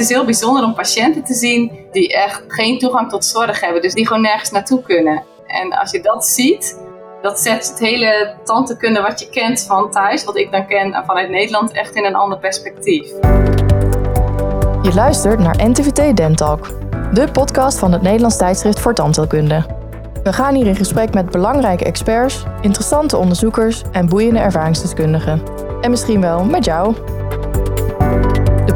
Het is heel bijzonder om patiënten te zien die echt geen toegang tot zorg hebben. Dus die gewoon nergens naartoe kunnen. En als je dat ziet, dat zet het hele tantekunde wat je kent van thuis, wat ik dan ken vanuit Nederland, echt in een ander perspectief. Je luistert naar NTVT Dentalk, de podcast van het Nederlands tijdschrift voor tandheelkunde. We gaan hier in gesprek met belangrijke experts, interessante onderzoekers en boeiende ervaringsdeskundigen. En misschien wel met jou.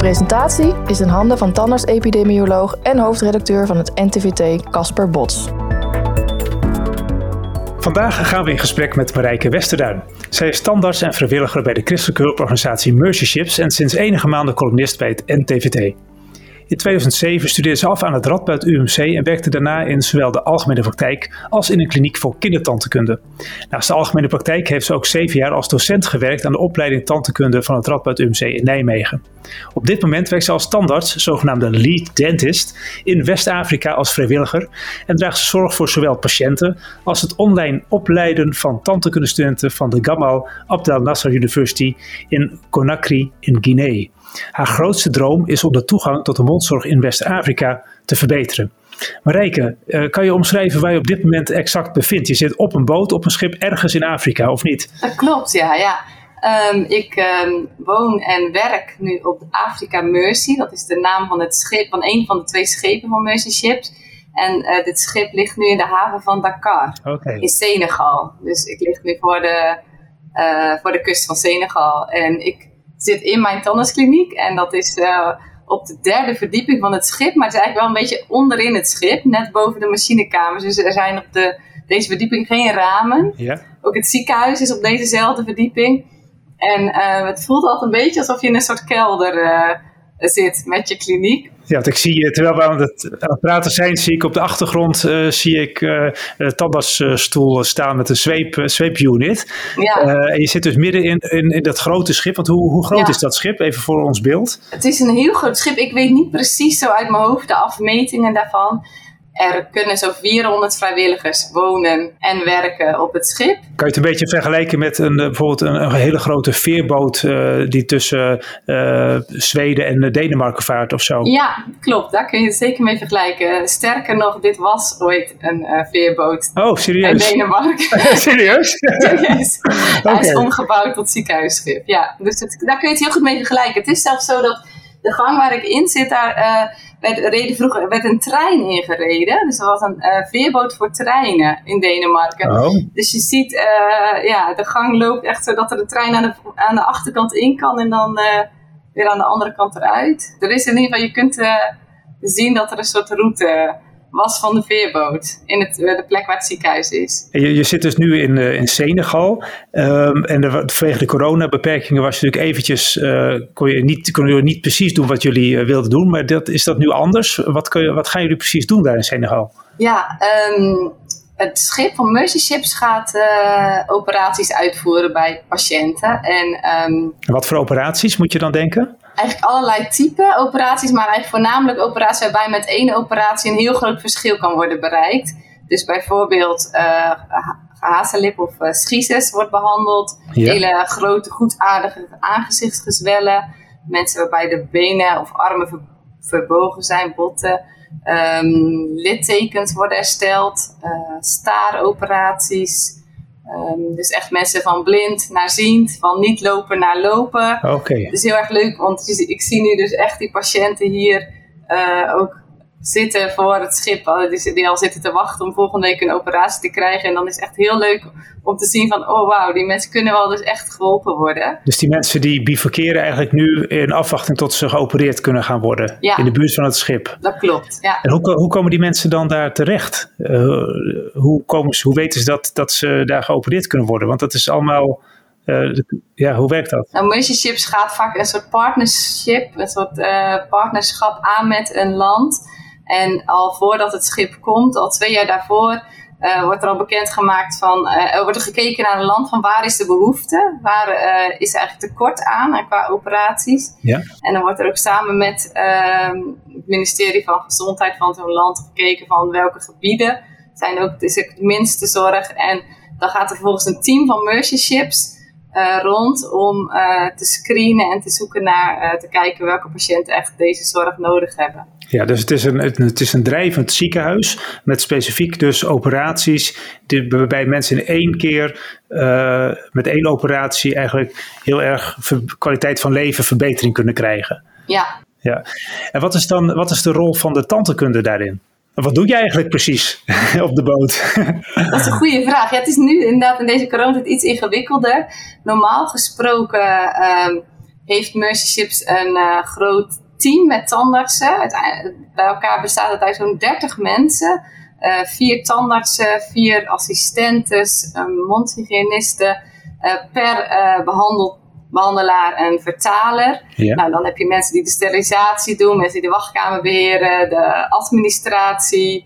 Presentatie is in handen van tandarts-epidemioloog en hoofdredacteur van het NTVT, Casper Bots. Vandaag gaan we in gesprek met Marijke Westerduin. Zij is tandarts en vrijwilliger bij de christelijke hulporganisatie Mercy Ships en sinds enige maanden columnist bij het NTVT. In 2007 studeerde ze af aan het Radboud UMC en werkte daarna in zowel de algemene praktijk als in een kliniek voor kindertantekunde. Naast de algemene praktijk heeft ze ook zeven jaar als docent gewerkt aan de opleiding tantekunde van het Radboud UMC in Nijmegen. Op dit moment werkt ze als tandarts, zogenaamde lead dentist, in West-Afrika als vrijwilliger en draagt ze zorg voor zowel patiënten als het online opleiden van tandtekundestudenten van de Gamal Abdel Nasser University in Conakry in Guinea. Haar grootste droom is om de toegang tot de mondzorg in West-Afrika te verbeteren. Marijke, uh, kan je omschrijven waar je op dit moment exact bevindt? Je zit op een boot, op een schip ergens in Afrika, of niet? Dat klopt, ja. ja. Um, ik um, woon en werk nu op Afrika Mercy. Dat is de naam van het schip, van een van de twee schepen van Mercy Ships. En uh, dit schip ligt nu in de haven van Dakar, okay. in Senegal. Dus ik lig nu voor de, uh, voor de kust van Senegal. En ik zit in mijn tandartskliniek. En dat is uh, op de derde verdieping van het schip. Maar het is eigenlijk wel een beetje onderin het schip. Net boven de machinekamers. Dus er zijn op de, deze verdieping geen ramen. Ja. Ook het ziekenhuis is op dezezelfde verdieping. En uh, het voelt altijd een beetje alsof je in een soort kelder uh, zit met je kliniek. Ja, want ik zie, terwijl we aan het, aan het praten zijn, zie ik op de achtergrond uh, zie ik uh, tandartsstoel staan met een zweep, zweepunit. Ja. Uh, en je zit dus midden in, in, in dat grote schip. Want hoe, hoe groot ja. is dat schip? Even voor ons beeld. Het is een heel groot schip. Ik weet niet precies zo uit mijn hoofd de afmetingen daarvan. Er kunnen zo'n 400 vrijwilligers wonen en werken op het schip. Kan je het een beetje vergelijken met een, bijvoorbeeld een, een hele grote veerboot uh, die tussen uh, Zweden en Denemarken vaart of zo? Ja, klopt. Daar kun je het zeker mee vergelijken. Sterker nog, dit was ooit een uh, veerboot. Oh, serieus? In Denemarken. serieus? serieus. Hij is omgebouwd tot ziekenhuisschip. Ja, dus het, daar kun je het heel goed mee vergelijken. Het is zelfs zo dat de gang waar ik in zit, daar werd, reden vroeger, werd een trein ingereden. Dus er was een uh, veerboot voor treinen in Denemarken. Oh. Dus je ziet, uh, ja, de gang loopt echt zodat er de trein aan de, aan de achterkant in kan en dan weer aan de andere kant eruit. Er is in ieder geval, je kunt zien dat er een soort route was van de veerboot. In het, de plek waar het ziekenhuis is. Je, je zit dus nu in, uh, in Senegal. Um, en de, vanwege de coronabeperkingen was je natuurlijk eventjes... Uh, kon, je niet, kon je niet precies doen wat jullie uh, wilden doen. Maar dat, is dat nu anders? Wat, kun je, wat gaan jullie precies doen daar in Senegal? Ja, um, het schip van Mercy Ships gaat operaties uitvoeren bij patiënten. En, um, wat voor operaties moet je dan denken? Eigenlijk allerlei type operaties, maar eigenlijk voornamelijk operaties waarbij met één operatie een heel groot verschil kan worden bereikt. Dus bijvoorbeeld uh, hazenlip of uh, schiezes wordt behandeld. Ja. Hele grote, goedaardige aangezichtsgezwellen. Mensen waarbij de benen of armen ver, verbogen zijn, botten. Um, littekens worden hersteld. Uh, staaroperaties. Um, dus echt mensen van blind naar ziend, van niet lopen naar lopen. Oké. Okay. Dus heel erg leuk, want ik zie nu dus echt die patiënten hier uh, ook zitten voor het schip. Die al zitten te wachten om volgende week een operatie te krijgen. En dan is het echt heel leuk om te zien van, oh wauw, die mensen kunnen wel dus echt geholpen worden. Dus die mensen die bivakeren eigenlijk nu in afwachting tot ze geopereerd kunnen gaan worden. Ja. In de buurt van het schip. Dat klopt, ja. En hoe, hoe komen die mensen dan daar terecht? Uh, hoe, komen ze, hoe weten ze dat, dat ze daar geopereerd kunnen worden? Want dat is allemaal... Uh, ja, hoe werkt dat? Nou, Mercy Ships gaat vaak een soort partnership, een soort uh, partnerschap aan met een land. En al voordat het schip komt, al twee jaar daarvoor, uh, wordt er al bekendgemaakt van, uh, er wordt er gekeken naar een land van waar is de behoefte, waar uh, is eigenlijk tekort aan qua operaties. Ja. En dan wordt er ook samen met ehm, het ministerie van Gezondheid van zo'n land gekeken van welke gebieden zijn ook, is het minste zorg. En dan gaat er vervolgens een team van Mercy Ships rond om te screenen en te zoeken naar, te kijken welke patiënten echt deze zorg nodig hebben. Ja, dus het is een, het is een drijvend ziekenhuis met specifiek dus operaties die, waarbij mensen in één keer met één operatie eigenlijk heel erg kwaliteit van leven verbetering kunnen krijgen. Ja. ja. En wat is dan wat is de rol van de tantekunde daarin? Wat doe je eigenlijk precies op de boot? Dat is een goede vraag. Ja, het is nu inderdaad in deze coronatijd iets ingewikkelder. Normaal gesproken uh, heeft Mercy Ships een uh, groot team met tandartsen. bij elkaar bestaat het uit zo'n 30 mensen. Uh, vier tandartsen, vier assistentes, mondhygiënisten. per behandeld behandelaar en vertaler. Nou, dan heb je mensen die de sterilisatie doen, mensen die de wachtkamer beheren, de administratie,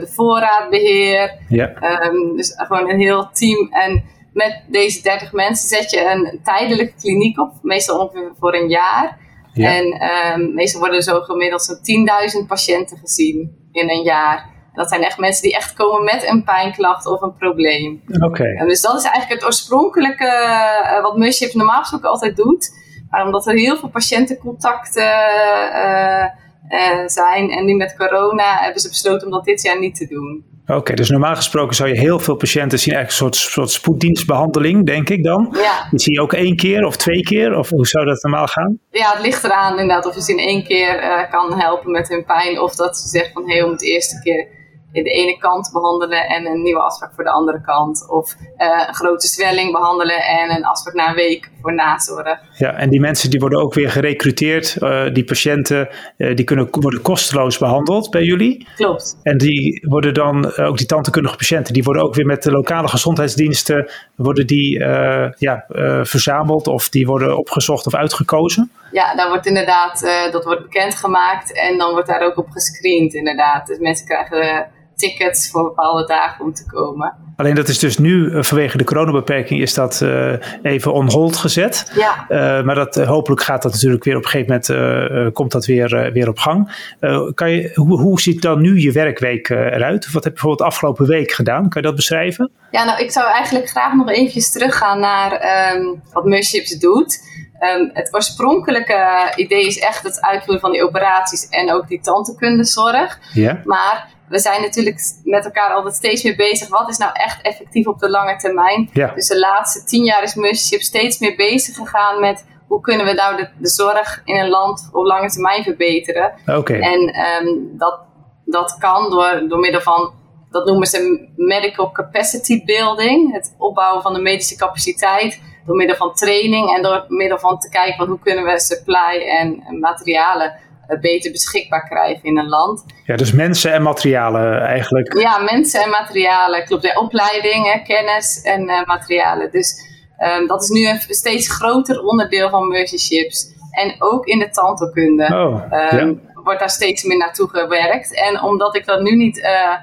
de voorraadbeheer. Ja. Um, dus gewoon een heel team. En met deze 30 mensen zet je een tijdelijke kliniek op, meestal ongeveer voor een jaar. Ja. En um, meestal worden er zo gemiddeld zo'n 10.000 patiënten gezien in een jaar. Dat zijn echt mensen die echt komen met een pijnklacht of een probleem. Oké. En dus dat is eigenlijk het oorspronkelijke uh, wat Muships normaal gesproken altijd doet. Maar omdat er heel veel patiëntencontacten uh, uh, zijn en nu met corona hebben ze besloten om dat dit jaar niet te doen. Oké, dus normaal gesproken zou je heel veel patiënten zien, eigenlijk een soort, soort spoeddienstbehandeling, denk ik dan. Ja. Die zie je ook één keer of twee keer, of hoe zou dat normaal gaan? Ja, het ligt eraan inderdaad of je ze in één keer uh, kan helpen met hun pijn, of dat ze zeggen van hé, hey, om het eerste keer de ene kant behandelen en een nieuwe afspraak voor de andere kant. Of uh, een grote zwelling behandelen en een afspraak na een week voor nazorg. Ja, en die mensen die worden ook weer gerecruiteerd. Uh, die patiënten uh, die kunnen worden kosteloos behandeld bij jullie. Klopt. En die worden dan, ook die tandheelkundige patiënten, die worden ook weer met de lokale gezondheidsdiensten worden die, ja, verzameld of die worden opgezocht of uitgekozen. Ja, daar wordt inderdaad, dat wordt bekendgemaakt en dan wordt daar ook op gescreend inderdaad. Dus mensen krijgen tickets voor bepaalde dagen om te komen. Alleen dat is dus nu uh, vanwege de coronabeperking is dat uh, even on hold gezet. Ja. Uh, maar dat, hopelijk gaat dat natuurlijk weer op een gegeven moment komt dat weer, weer op gang. kan je, hoe, hoe ziet dan nu je werkweek eruit? Wat heb je bijvoorbeeld afgelopen week gedaan? Kan je dat beschrijven? Ja, nou ik zou eigenlijk graag nog eventjes teruggaan naar um, wat Merships doet. Um, het oorspronkelijke idee is echt het uitvoeren van die operaties en ook die tandheelkundezorg. Ja. Maar we zijn natuurlijk met elkaar altijd steeds meer bezig. Wat is nou echt effectief op de lange termijn? Ja. Dus de laatste tien jaar is Mercyship steeds meer bezig gegaan met hoe kunnen we nou de, de zorg in een land op lange termijn verbeteren. Oké. En um, dat, dat kan door, door middel van, dat noemen ze medical capacity building. Het opbouwen van de medische capaciteit door middel van training en door middel van te kijken van hoe kunnen we supply en materialen beter beschikbaar krijgen in een land. Ja, dus mensen en materialen eigenlijk. Ja, mensen en materialen, klopt. Ja, opleiding, hè, kennis en uh, materialen. Dus um, dat is nu een steeds groter onderdeel van Mercy Ships. En ook in de tandheelkunde oh, um, ja. wordt daar steeds meer naartoe gewerkt. En omdat ik dat nu niet, uh,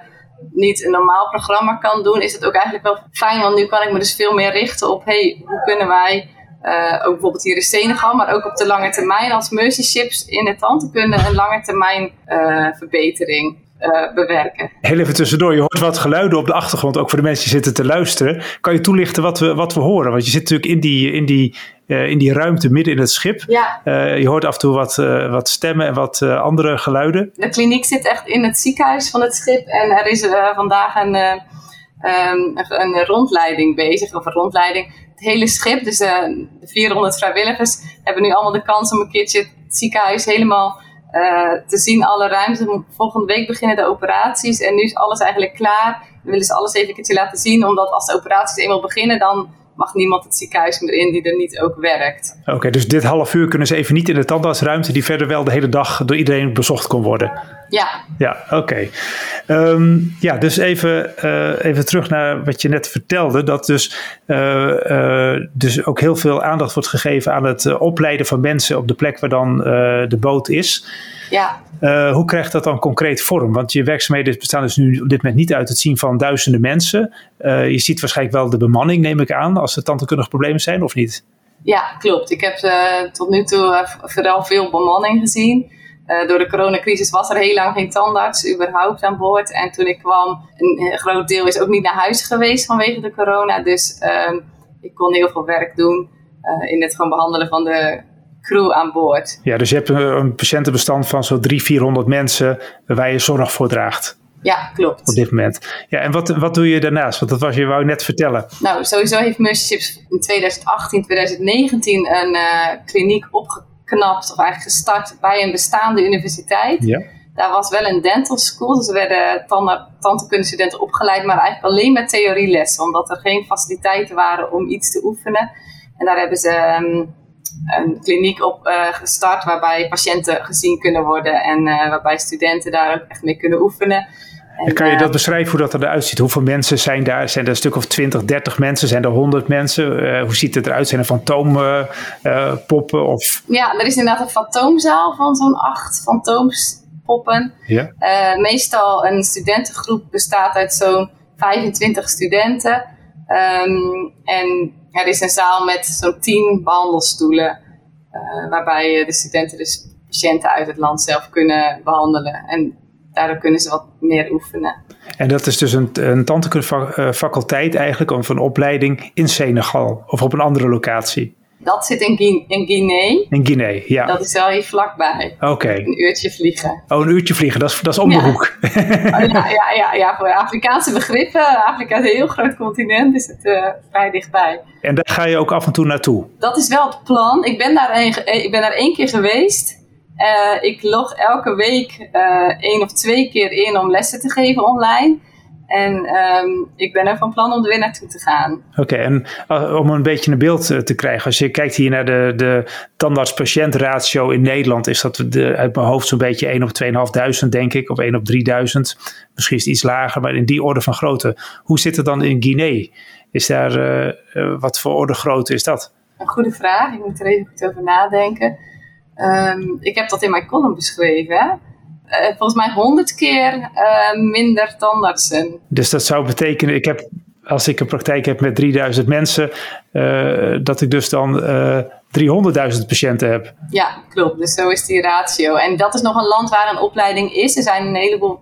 niet een normaal programma kan doen, is het ook eigenlijk wel fijn. Want nu kan ik me dus veel meer richten op, hey, hoe kunnen wij uh, ook bijvoorbeeld hier in Senegal, maar ook op de lange termijn als Mercy Ships in het tandheelkunde een lange termijn uh, verbetering uh, bewerken. Heel even tussendoor, je hoort wat geluiden op de achtergrond, ook voor de mensen die zitten te luisteren. Kan je toelichten wat we, wat we horen? Want je zit natuurlijk in die, in die, in die ruimte midden in het schip. Ja. je hoort af en toe wat, wat stemmen en wat andere geluiden. De kliniek zit echt in het ziekenhuis van het schip en er is vandaag een, um, een rondleiding bezig, of een rondleiding hele schip, dus de 400 vrijwilligers, hebben nu allemaal de kans om een keertje het ziekenhuis helemaal uh, te zien, alle ruimte. Volgende week beginnen de operaties en nu is alles eigenlijk klaar. We willen ze alles even een keertje laten zien, omdat als de operaties eenmaal beginnen, dan mag niemand het ziekenhuis meer in die er niet ook werkt. Oké, dus dit half uur kunnen ze even niet in de tandartsruimte die verder wel de hele dag door iedereen bezocht kon worden. Ja. Ja, oké. Okay. Um, ja, dus even, uh, even terug naar wat je net vertelde. Dat dus, uh, uh, dus ook heel veel aandacht wordt gegeven aan het opleiden van mensen op de plek waar dan de boot is. Ja. Hoe krijgt dat dan concreet vorm? Want je werkzaamheden bestaan dus nu op dit moment niet uit het zien van duizenden mensen. Je ziet waarschijnlijk wel de bemanning, neem ik aan, als er tandheelkundige problemen zijn, of niet? Ja, klopt. Ik heb tot nu toe vooral veel bemanning gezien. Door de coronacrisis was er heel lang geen tandarts überhaupt aan boord. En toen ik kwam, een groot deel is ook niet naar huis geweest vanwege de corona. Dus ehm, ik kon heel veel werk doen in het gewoon behandelen van de crew aan boord. Ja, dus je hebt een, een patiëntenbestand van zo'n 300, 400 mensen waar je zorg voor draagt. Ja, klopt. Op dit moment. Ja, en wat, wat doe je daarnaast? Want dat was je wou net vertellen. Nou, sowieso heeft Mercy in 2018, 2019 een kliniek opgeknapt, of eigenlijk gestart bij een bestaande universiteit. Ja. Daar was wel een dental school, dus er werden tandheelkundestudenten opgeleid, maar eigenlijk alleen met theorielessen, omdat er geen faciliteiten waren om iets te oefenen. En daar hebben ze ehm, een kliniek op uh, gestart waarbij patiënten gezien kunnen worden en uh, waarbij studenten daar ook echt mee kunnen oefenen. En, kan je dat beschrijven hoe dat eruit ziet? Hoeveel mensen zijn daar? Zijn er een stuk of 20, 30 mensen? Zijn er 100 mensen? Uh, hoe ziet het eruit? Zijn er fantoompoppen? of... Ja, er is inderdaad een fantoomzaal van zo'n acht fantoompoppen. Ja. meestal een studentengroep bestaat uit zo'n 25 studenten. Um, en er is een zaal met zo'n 10 behandelstoelen. Uh, waarbij de studenten dus patiënten uit het land zelf kunnen behandelen. En daardoor kunnen ze wat meer oefenen. En dat is dus een, een tandheelkundefaculteit eigenlijk, of een opleiding in Senegal of op een andere locatie? Dat zit in, Guinea. In Guinea, in Guinea ja. Dat is wel hier vlakbij. Oké. Een uurtje vliegen. Oh, een uurtje vliegen, dat is, dat is om de hoek. Oh, ja, ja, ja, ja, voor Afrikaanse begrippen. Afrika is een heel groot continent, is het uh, vrij dichtbij. En daar ga je ook af en toe naartoe? Dat is wel het plan. Ik ben daar, een, ik ben daar één keer geweest. Uh, ik log elke week uh, één of twee keer in om lessen te geven online. En um, ik ben er van plan om er weer naartoe te gaan. Oké, en uh, om een beetje een beeld te krijgen. Als je kijkt hier naar de, de tandarts-patiënt-ratio in Nederland, is dat de, uit mijn hoofd zo'n beetje 1 op 2.500, denk ik, of 1 op 3000. Misschien is het iets lager, maar in die orde van grootte. Hoe zit het dan in Guinea? Is daar, wat voor orde grootte is dat? Een goede vraag. Ik moet er even goed over nadenken. Um, ik heb dat in mijn column beschreven. Uh, volgens mij honderd keer uh, minder tandartsen. Dus dat zou betekenen, ik heb, als ik een praktijk heb met 3000 mensen, uh, dat ik dus dan 300.000 patiënten heb. Ja, klopt. Dus zo is die ratio. En dat is nog een land waar een opleiding is. Er zijn een heleboel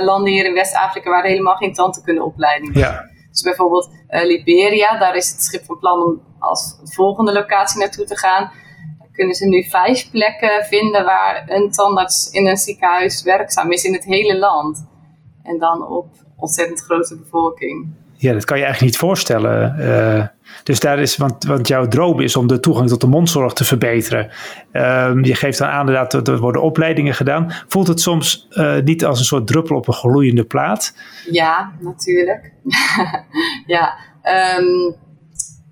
landen hier in West-Afrika waar helemaal geen tandheelkundeopleiding is. Ja. Dus bijvoorbeeld Liberia, daar is het schip van plan om als volgende locatie naartoe te gaan kunnen ze nu vijf plekken vinden waar een tandarts in een ziekenhuis werkzaam is in het hele land. En dan op ontzettend grote bevolking. Ja, dat kan je eigenlijk niet voorstellen. Uh, dus daar is, want, want jouw droom is om de toegang tot de mondzorg te verbeteren. Uh, je geeft dan aan dat er worden opleidingen gedaan. Voelt het soms uh, niet als een soort druppel op een gloeiende plaat? Ja, natuurlijk. ja, um,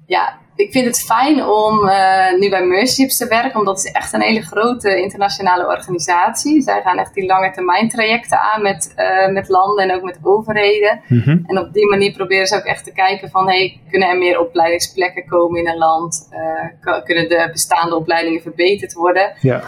ja, ik vind het fijn om uh, nu bij Mercerships te werken, omdat het echt een hele grote internationale organisatie. Zij gaan echt die lange termijn trajecten aan met, uh, met landen en ook met overheden. Mm -hmm. En op die manier proberen ze ook echt te kijken van, hey, kunnen er meer opleidingsplekken komen in een land? Uh, kunnen de bestaande opleidingen verbeterd worden? Ja.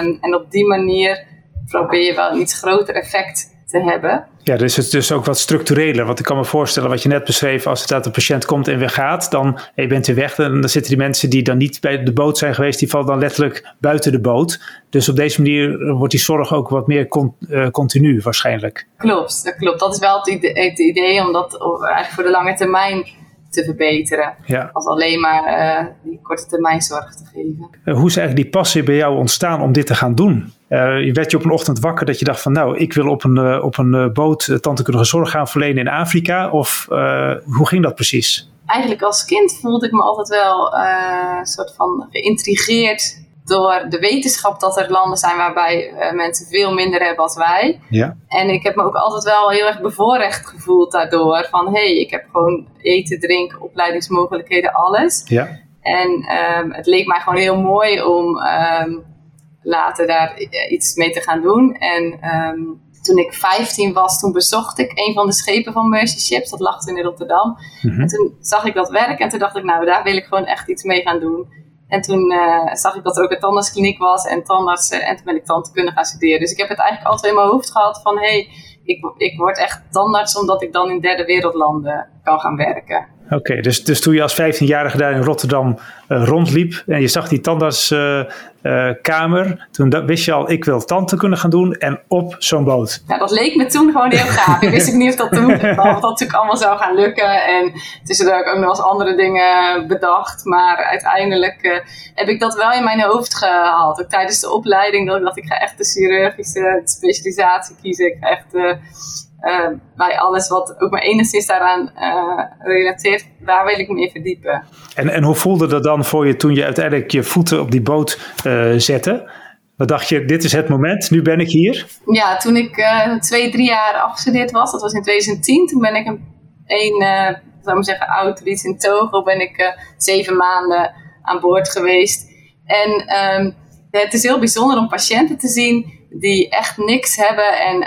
Um, en op die manier probeer je wel een iets groter effect te hebben. Ja, dus het is dus ook wat structureler. Want ik kan me voorstellen, wat je net beschreef, als het dat de patiënt komt en weer gaat, dan en je bent weer weg, dan, dan zitten die mensen die dan niet bij de boot zijn geweest, die vallen dan letterlijk buiten de boot. Dus op deze manier wordt die zorg ook wat meer con, uh, continu waarschijnlijk. Klopt, dat klopt. Dat is wel het idee, het idee om dat eigenlijk voor de lange termijn te verbeteren. Ja. Als alleen maar uh, die korte termijn zorg te geven. Uh, hoe is eigenlijk die passie bij jou ontstaan om dit te gaan doen? Uh, je werd je op een ochtend wakker dat je dacht van nou, ik wil op een, op een boot tandheelkundige zorg gaan verlenen in Afrika. Of hoe ging dat precies? Eigenlijk als kind voelde ik me altijd wel een soort van geïntrigeerd door de wetenschap dat er landen zijn waarbij uh, mensen veel minder hebben als wij. Ja. En ik heb me ook altijd wel heel erg bevoorrecht gevoeld daardoor. Van hé, hey, ik heb gewoon eten, drinken, opleidingsmogelijkheden, alles. Ja. En um, het leek mij gewoon heel mooi om um, later daar iets mee te gaan doen. En um, toen ik 15 was, toen bezocht ik een van de schepen van Mercy Ships. Dat lag toen in Rotterdam. Mhm. En toen zag ik dat werk en toen dacht ik, nou, daar wil ik gewoon echt iets mee gaan doen. En toen uh, zag ik dat er ook een tandartskliniek was en tandartsen. En toen ben ik tandheelkunde gaan studeren. Dus ik heb het eigenlijk altijd in mijn hoofd gehad van... hé, hey, ik, ik word echt tandarts omdat ik dan in derde wereldlanden kan gaan werken. Oké, dus, dus toen je als 15-jarige daar in Rotterdam uh, rondliep en je zag die tandartskamer, uh, toen wist je al, ik wil tanden gaan doen en op zo'n boot. Ja, dat leek me toen gewoon heel gaaf. ik wist niet of dat toen of dat natuurlijk allemaal zou gaan lukken. En tussendoor heb ik ook nog eens andere dingen bedacht. Maar uiteindelijk heb ik dat wel in mijn hoofd gehad. Ook tijdens de opleiding dat ik dacht, ik ga echt de chirurgische specialisatie kiezen. Ik ga echt uh, bij alles wat ook maar enigszins daaraan uh, relateert, daar wil ik me in verdiepen. En, en hoe voelde dat dan voor je toen je uiteindelijk je voeten op die boot uh, zette? Wat dacht je, dit is het moment, nu ben ik hier? Ja, toen ik twee, drie jaar afgestudeerd was, dat was in 2010, toen ben ik een, een zou maar zeggen, autoriet in Togo, ben ik zeven maanden aan boord geweest. En um, het is heel bijzonder om patiënten te zien die echt niks hebben en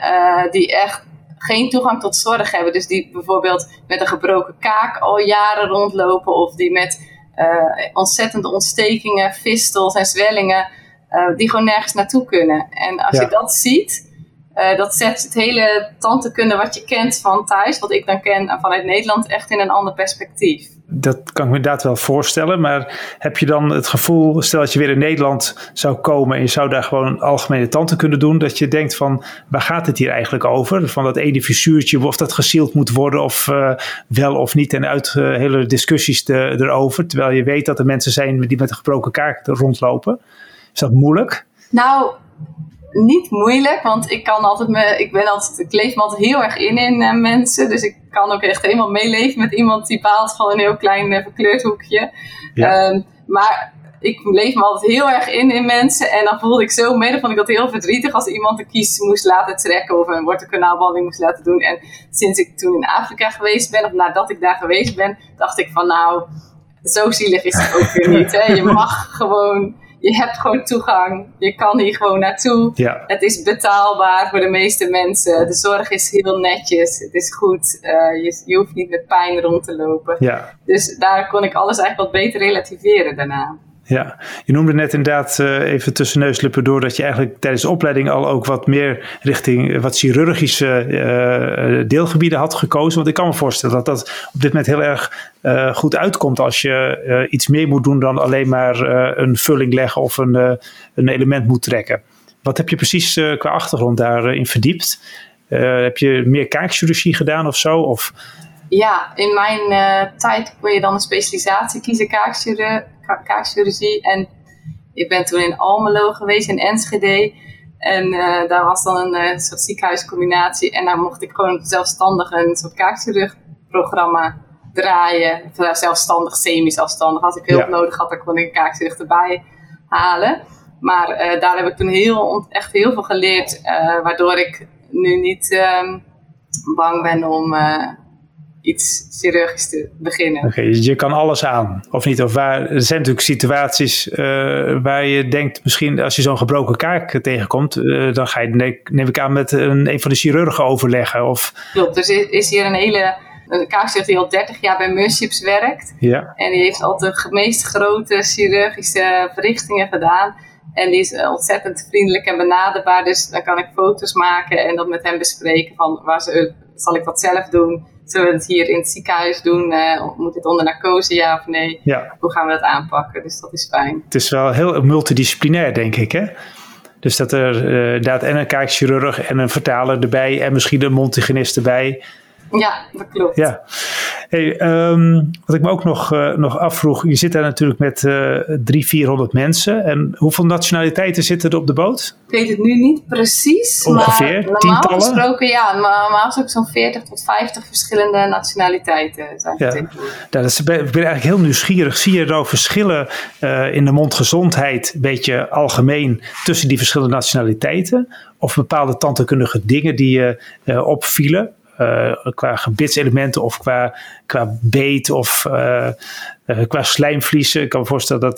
die echt geen toegang tot zorg hebben. Dus die bijvoorbeeld met een gebroken kaak al jaren rondlopen. Of die met uh, ontzettende ontstekingen, fistels en zwellingen. Uh, die gewoon nergens naartoe kunnen. En als je dat ziet, uh, dat zet het hele tantekunde wat je kent van thuis, wat ik dan ken vanuit Nederland, echt in een ander perspectief dat kan ik me inderdaad wel voorstellen. Maar heb je dan het gevoel, stel dat je weer in Nederland zou komen en je zou daar gewoon algemene tante kunnen doen, dat je denkt van waar gaat het hier eigenlijk over? Van dat ene visuurtje, of dat gesield moet worden of uh, wel of niet. En uit uh, hele discussies de, erover. Terwijl je weet dat er mensen zijn die met een gebroken kaak rondlopen. Is dat moeilijk? Nou, niet moeilijk, want ik kan altijd me, ik ben altijd, ik leef me altijd heel erg in in uh, mensen. Dus ik kan ook echt helemaal meeleven met iemand die baalt van een heel klein uh, verkleurd hoekje. Ja. Um, maar ik leef me altijd heel erg in in mensen. En dan voelde ik zo mee, dan vond ik dat heel verdrietig als iemand een kies moest laten trekken of een wortelkanaalbehandeling moest laten doen. En sinds ik toen in Afrika geweest ben, of nadat ik daar geweest ben, dacht ik van nou, zo zielig is het ook weer niet. Hè? Je mag gewoon je hebt gewoon toegang. Je kan hier gewoon naartoe. Ja. Het is betaalbaar voor de meeste mensen. De zorg is heel netjes. Het is goed. Uh, je, je, hoeft niet met pijn rond te lopen. Ja. Dus daar kon ik alles eigenlijk wat beter relativeren daarna. Ja, je noemde net inderdaad uh, even tussen neuslippen door dat je eigenlijk tijdens de opleiding al ook wat meer richting wat chirurgische uh, deelgebieden had gekozen. Want ik kan me voorstellen dat dat op dit moment heel erg goed uitkomt als je iets meer moet doen dan alleen maar een vulling leggen of een, een element moet trekken. Wat heb je precies qua achtergrond daarin verdiept? heb je meer kaakchirurgie gedaan of zo? Of... Ja, in mijn tijd kon je dan een specialisatie kiezen, kaakchirurgie kaakchirurgie. En ik ben toen in Almelo geweest, in Enschede. En uh, daar was dan een uh, soort ziekenhuiscombinatie. En daar mocht ik gewoon zelfstandig een soort kaakchirurgprogramma draaien. Of zelfstandig, semi-zelfstandig. Als ik hulp ja. nodig had, dan kon ik een kaakchirurg erbij halen. Maar uh, daar heb ik toen heel, echt heel veel geleerd. waardoor ik nu niet ehm, bang ben om iets chirurgisch te beginnen. Oké, okay, dus je kan alles aan, of niet? Of waar, er zijn natuurlijk situaties uh, waar je denkt, misschien als je zo'n gebroken kaak tegenkomt, uh, dan ga je, neem ik aan, met een, een van de chirurgen overleggen. Of... Klopt, dus is hier een hele een kaakchirurg die al 30 jaar bij Merships werkt. Ja. En die heeft al de meest grote chirurgische verrichtingen gedaan. En die is ontzettend vriendelijk en benaderbaar. Dus dan kan ik foto's maken en dat met hem bespreken. Van waar ze, zal ik dat zelf doen? Zullen we het hier in het ziekenhuis doen? Uh, moet het onder narcose, ja of nee? Ja. Hoe gaan we dat aanpakken? Dus dat is fijn. Het is wel heel multidisciplinair, denk ik, hè? Dus dat er uh, inderdaad en een kaakchirurg en een vertaler erbij en misschien een mondhygiënist erbij. Ja, dat klopt. Ja. Hey, um, wat ik me ook nog, uh, nog afvroeg, je zit daar natuurlijk met uh, drie, vierhonderd mensen. En hoeveel nationaliteiten zitten er op de boot? Ik weet het nu niet precies. Ongeveer, maar normaal tientallen? gesproken, ja, normaal gesproken zo'n 40 tot 50 verschillende nationaliteiten zijn ja. ja dat is, ik ben eigenlijk heel nieuwsgierig. Zie je nou verschillen uh, in de mondgezondheid, een beetje algemeen, tussen die verschillende nationaliteiten? Of bepaalde tandheelkundige dingen die je opvielen? Uh, qua gebitselementen of qua, qua beet of uh, uh, qua slijmvliezen. Ik kan me voorstellen dat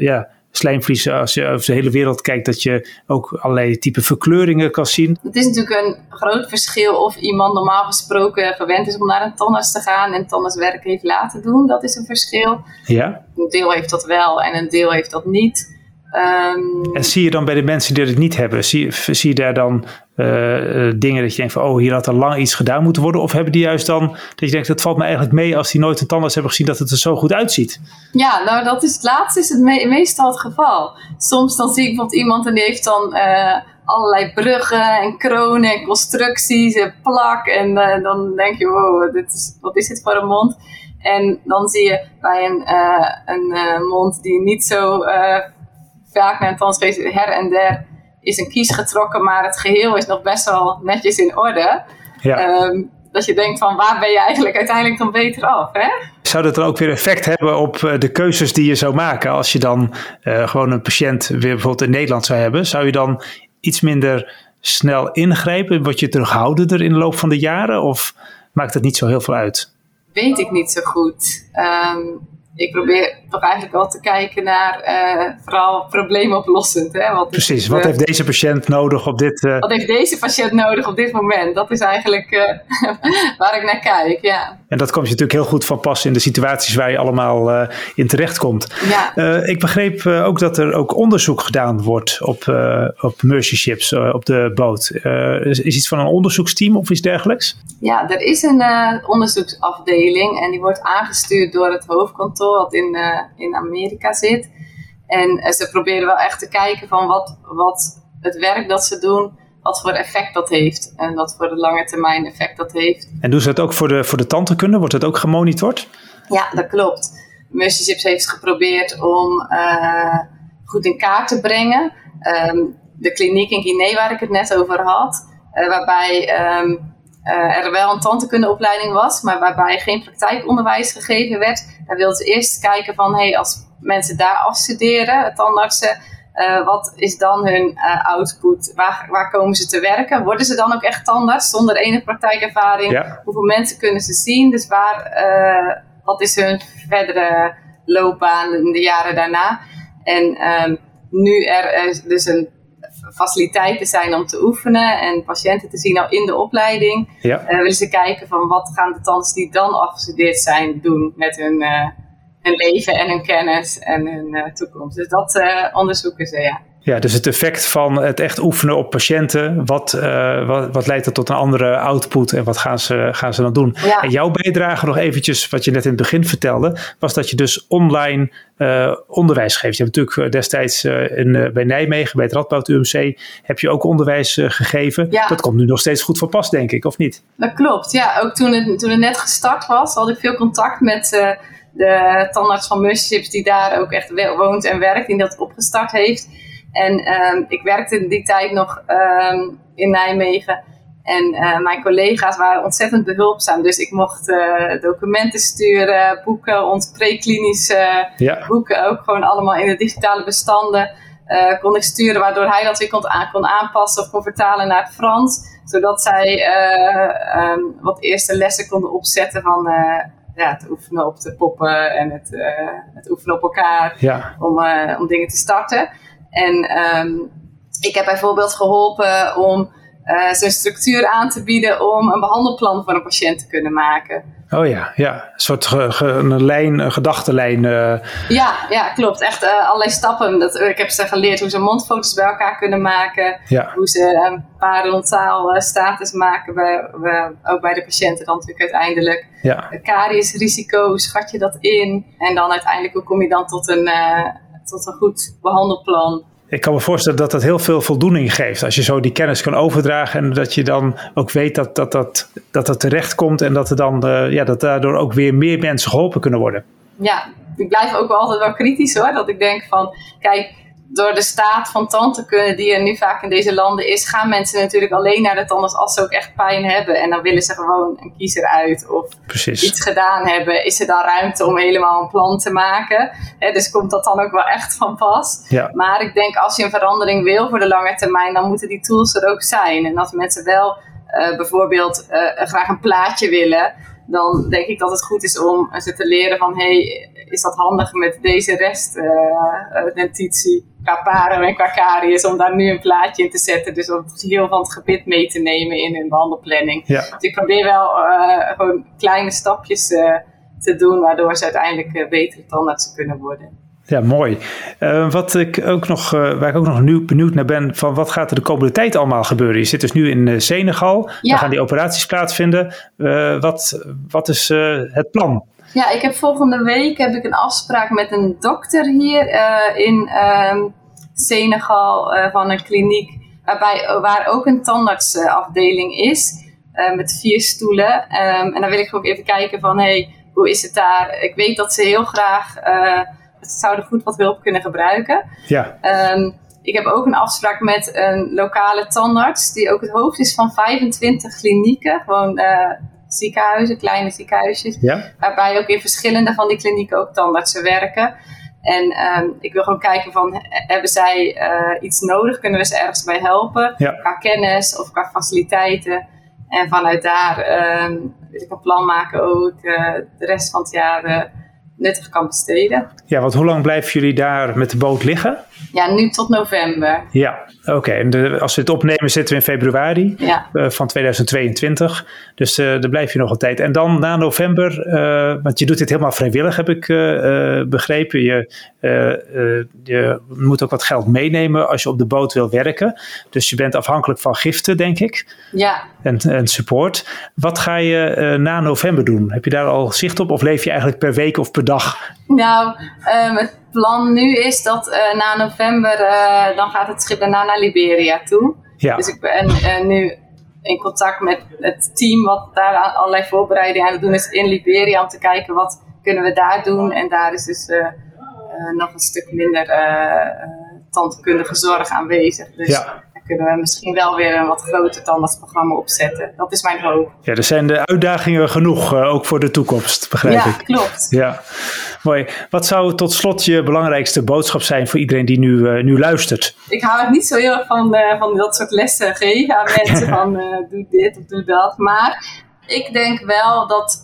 ja, slijmvliezen, als je over de hele wereld kijkt, dat je ook allerlei type verkleuringen kan zien. Het is natuurlijk een groot verschil of iemand normaal gesproken gewend is om naar een tandarts te gaan en tandartswerk heeft laten doen. Dat is een verschil. Ja. Een deel heeft dat wel en een deel heeft dat niet. Ehm, en zie je dan bij de mensen die het niet hebben, zie, zie je daar dan uh, dingen dat je denkt van, oh, hier had al lang iets gedaan moeten worden? Of hebben die juist dan, dat je denkt, dat valt me eigenlijk mee als die nooit een tandarts hebben gezien, dat het er zo goed uitziet? Ja, nou dat is het laatste is het meestal het geval. Soms dan zie ik bijvoorbeeld iemand en die heeft dan uh, allerlei bruggen en kronen en constructies en plak. En uh, dan denk je, wow, dit is, wat is dit voor een mond? En dan zie je bij een, een mond die niet zo een tandarts geweest her en der is een kies getrokken, maar het geheel is nog best wel netjes in orde. Ja. Um, dat je denkt van waar ben je eigenlijk uiteindelijk dan beter af, hè? Zou dat dan ook weer effect hebben op eh, de keuzes die je zou maken als je dan uh, gewoon een patiënt weer bijvoorbeeld in Nederland zou hebben? Zou je dan iets minder snel ingrijpen? Word je terughoudender in de loop van de jaren of maakt het niet zo heel veel uit? Weet ik niet zo goed. Um, ik probeer toch eigenlijk wel te kijken naar uh, vooral probleemoplossend. Hè? Wat Precies, wat heeft deze patiënt nodig op dit... Uh... Wat heeft deze patiënt nodig op dit moment? Dat is eigenlijk uh, waar ik naar kijk, ja. En dat komt je natuurlijk heel goed van pas in de situaties waar je allemaal in terechtkomt. Ja. ik begreep ook dat er ook onderzoek gedaan wordt op, op Mercy Ships, op de boot. is, is iets van een onderzoeksteam of iets dergelijks? Ja, er is een onderzoeksafdeling en die wordt aangestuurd door het hoofdkantoor wat in, in Amerika zit. En uh, ze proberen wel echt te kijken van wat, wat het werk dat ze doen, wat voor effect dat heeft. En wat voor de lange termijn effect dat heeft. En doen ze dat ook voor de, voor de tandheelkunde? Wordt dat ook gemonitord? Ja, dat klopt. Mercy heeft geprobeerd om uh, goed in kaart te brengen. Um, de kliniek in Guinea waar ik het net over had, waarbij um, uh, er wel een tandheelkundeopleiding was, maar waarbij geen praktijkonderwijs gegeven werd. Daar wilden ze eerst kijken van, hey, als mensen daar afstuderen, tandartsen, uh, wat is dan hun uh, output? Waar, waar komen ze te werken? Worden ze dan ook echt tandarts zonder enige praktijkervaring? Hoeveel mensen kunnen ze zien? Dus waar, wat is hun verdere loopbaan in de jaren daarna? En um, nu er dus een faciliteiten zijn om te oefenen en patiënten te zien al in de opleiding. Ja. Uh, willen ze kijken van wat gaan de tandarts die dan afgestudeerd zijn doen met hun, uh, hun leven en hun kennis en hun uh, toekomst. Dus dat onderzoeken ze, ja. Ja, dus het effect van het echt oefenen op patiënten, wat, uh, wat, wat, leidt er tot een andere output en wat gaan ze, gaan ze dan doen? En jouw bijdrage nog eventjes, wat je net in het begin vertelde, was dat je dus online uh, onderwijs geeft. Je hebt natuurlijk eh, destijds uh, in, bij Nijmegen, bij het Radboud UMC, heb je ook onderwijs gegeven. Ja. Dat komt nu nog steeds goed voor pas, denk ik, of niet? Dat klopt, ja. Ook toen het, toen het net gestart was, had ik veel contact met de tandarts van Musships, die daar ook echt woont en werkt, die dat opgestart heeft. En um, ik werkte in die tijd nog um, in Nijmegen. En uh, mijn collega's waren ontzettend behulpzaam. Dus ik mocht uh, documenten sturen, boeken, ons preklinische ja. boeken ook gewoon allemaal in de digitale bestanden. Uh, kon ik sturen, waardoor hij dat weer kon, aan, kon aanpassen of kon vertalen naar het Frans. Zodat zij um, wat eerste lessen konden opzetten van ja, het oefenen op de poppen en het, het oefenen op elkaar ja. om, om dingen te starten. En um, ik heb bijvoorbeeld geholpen om uh, zijn structuur aan te bieden om een behandelplan voor een patiënt te kunnen maken. Oh ja, ja. een soort ge, een lijn, een gedachtenlijn. Uh... Ja, ja, klopt. Echt uh, allerlei stappen. Dat, ik heb ze geleerd hoe ze mondfoto's bij elkaar kunnen maken. Ja. Hoe ze een parodontaal status maken, bij, bij, ook bij de patiënten dan natuurlijk uiteindelijk. Ja. Kariesrisico, schat je dat in? En dan uiteindelijk, hoe kom je dan tot een tot een goed behandelplan. Ik kan me voorstellen dat dat heel veel voldoening geeft. Als je zo die kennis kan overdragen en dat je dan ook weet dat dat, dat, dat, dat terecht komt en dat, er dan, uh, ja, dat daardoor ook weer meer mensen geholpen kunnen worden. Ja, ik blijf ook wel altijd wel kritisch hoor. Dat ik denk van, kijk, door de staat van tandheelkunde die er nu vaak in deze landen is, gaan mensen natuurlijk alleen naar de tandarts als ze ook echt pijn hebben. En dan willen ze gewoon een kiezer uit of iets gedaan hebben. Is er dan ruimte om helemaal een plan te maken? dus komt dat dan ook wel echt van pas. Ja. Maar ik denk als je een verandering wil voor de lange termijn, dan moeten die tools er ook zijn. En als mensen wel uh, bijvoorbeeld uh, graag een plaatje willen, dan denk ik dat het goed is om ze te leren van hey, is dat handig met deze restdentitie uh, qua paren en qua caries om daar nu een plaatje in te zetten. Dus om het geheel van het gebit mee te nemen in hun behandelplanning. Ja. Dus ik probeer wel uh, gewoon kleine stapjes te doen waardoor ze uiteindelijk betere tandartsen kunnen worden. Ja, mooi. Uh, wat ik ook nog, uh, waar ik ook nog nu benieuwd naar ben, van wat gaat er de komende tijd allemaal gebeuren? Je zit dus nu in uh, Senegal, ja. daar gaan die operaties plaatsvinden. wat, wat is het plan? Ja, ik heb volgende week heb ik een afspraak met een dokter hier in ehm, Senegal van een kliniek, waarbij, waar ook een tandartsafdeling is, met vier stoelen. Um, en dan wil ik ook even kijken van, hey, hoe is het daar? Ik weet dat ze heel graag zouden goed wat hulp kunnen gebruiken. Ja. Um, ik heb ook een afspraak met een lokale tandarts, die ook het hoofd is van 25 klinieken. Gewoon ziekenhuizen, kleine ziekenhuisjes. Ja. Waarbij ook in verschillende van die klinieken ook tandartsen werken. En um, ik wil gewoon kijken van, hebben zij uh, iets nodig? Kunnen we ze ergens bij helpen? Ja. Qua kennis of qua faciliteiten. En vanuit daar um, wil ik een plan maken ook uh, de rest van het jaar nuttig kan besteden. Ja, want hoe lang blijven jullie daar met de boot liggen? Ja, nu tot november. Ja, oké. En als we het opnemen zitten we in februari ja. uh, van 2022. Dus uh, daar blijf je nog een tijd. En dan na november, uh, want je doet dit helemaal vrijwillig, heb ik begrepen. Je, je moet ook wat geld meenemen als je op de boot wil werken. Dus je bent afhankelijk van giften, denk ik. Ja. En, en support. Wat ga je na november doen? Heb je daar al zicht op? Of leef je eigenlijk per week of per dag? Nou, um, het plan nu is dat uh, na november, uh, dan gaat het schip daarna naar Liberia toe. Ja. Dus ik ben uh, nu in contact met het team wat daar allerlei voorbereidingen aan het doen is in Liberia. Om te kijken wat kunnen we daar doen. En daar is dus nog een stuk minder tandkundige zorg aanwezig. Dus ja kunnen we misschien wel weer een wat groter tandartsprogramma opzetten. Dat is mijn hoop. Ja, er zijn de uitdagingen genoeg, ook voor de toekomst, begrijp ja, ik. Ja, klopt. Ja, mooi. Wat zou tot slot je belangrijkste boodschap zijn voor iedereen die nu, uh, nu luistert? Ik hou het niet zo heel erg van, uh, van dat soort lessen geven aan mensen van doe dit of doe dat. Maar ik denk wel dat,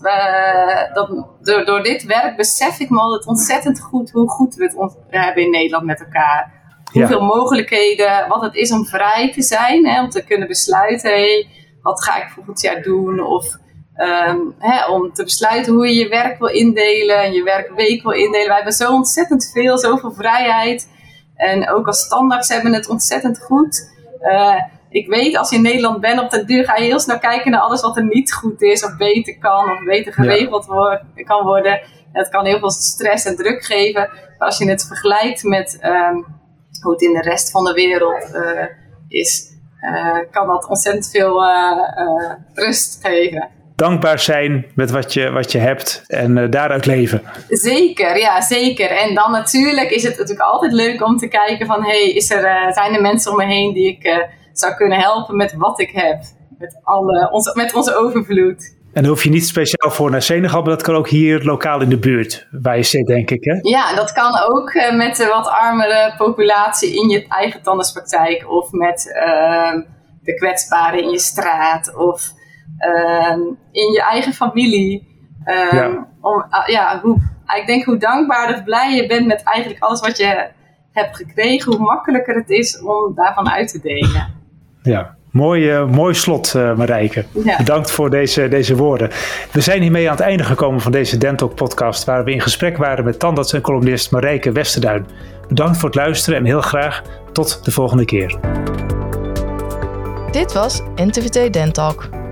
dat door, door dit werk besef ik me altijd ontzettend goed hoe goed we het hebben in Nederland met elkaar hoeveel ja. mogelijkheden, wat het is om vrij te zijn, hè, om te kunnen besluiten, hey, wat ga ik volgend jaar doen? Of um, hè, om te besluiten hoe je je werk wil indelen en je werkweek wil indelen. Wij hebben zo ontzettend veel, zoveel vrijheid. En ook als standaards hebben het ontzettend goed. Uh, ik weet, als je in Nederland bent, op de duur ga je heel snel kijken naar alles wat er niet goed is, of beter kan, of beter geregeld ja. kan worden. Het kan heel veel stress en druk geven. Maar als je het vergelijkt met um, hoe het in de rest van de wereld uh, is, uh, kan dat ontzettend veel rust geven. Dankbaar zijn met wat je, wat je hebt en daaruit leven. Zeker, ja, zeker. En dan natuurlijk is het natuurlijk altijd leuk om te kijken van... hey, is er, zijn er mensen om me heen die ik zou kunnen helpen met wat ik heb? Met, alle, onze, met onze overvloed. En daar hoef je niet speciaal voor naar Senegal, maar dat kan ook hier lokaal in de buurt waar je zit, denk ik. Hè? Ja, dat kan ook met de wat armere populatie in je eigen tandartspraktijk. Of met uh, de kwetsbaren in je straat. Of uh, in je eigen familie. ja. Om, ja, hoe, ik denk hoe dankbaarder of blij je bent met eigenlijk alles wat je hebt gekregen. Hoe makkelijker het is om daarvan uit te delen. Ja, Mooi, uh, mooi slot, uh, Marijke. Ja. Bedankt voor deze, deze woorden. We zijn hiermee aan het einde gekomen van deze Dentalk podcast, waar we in gesprek waren met tandarts en columnist Marijke Westerduin. Bedankt voor het luisteren en heel graag tot de volgende keer. Dit was NTVT Dentalk,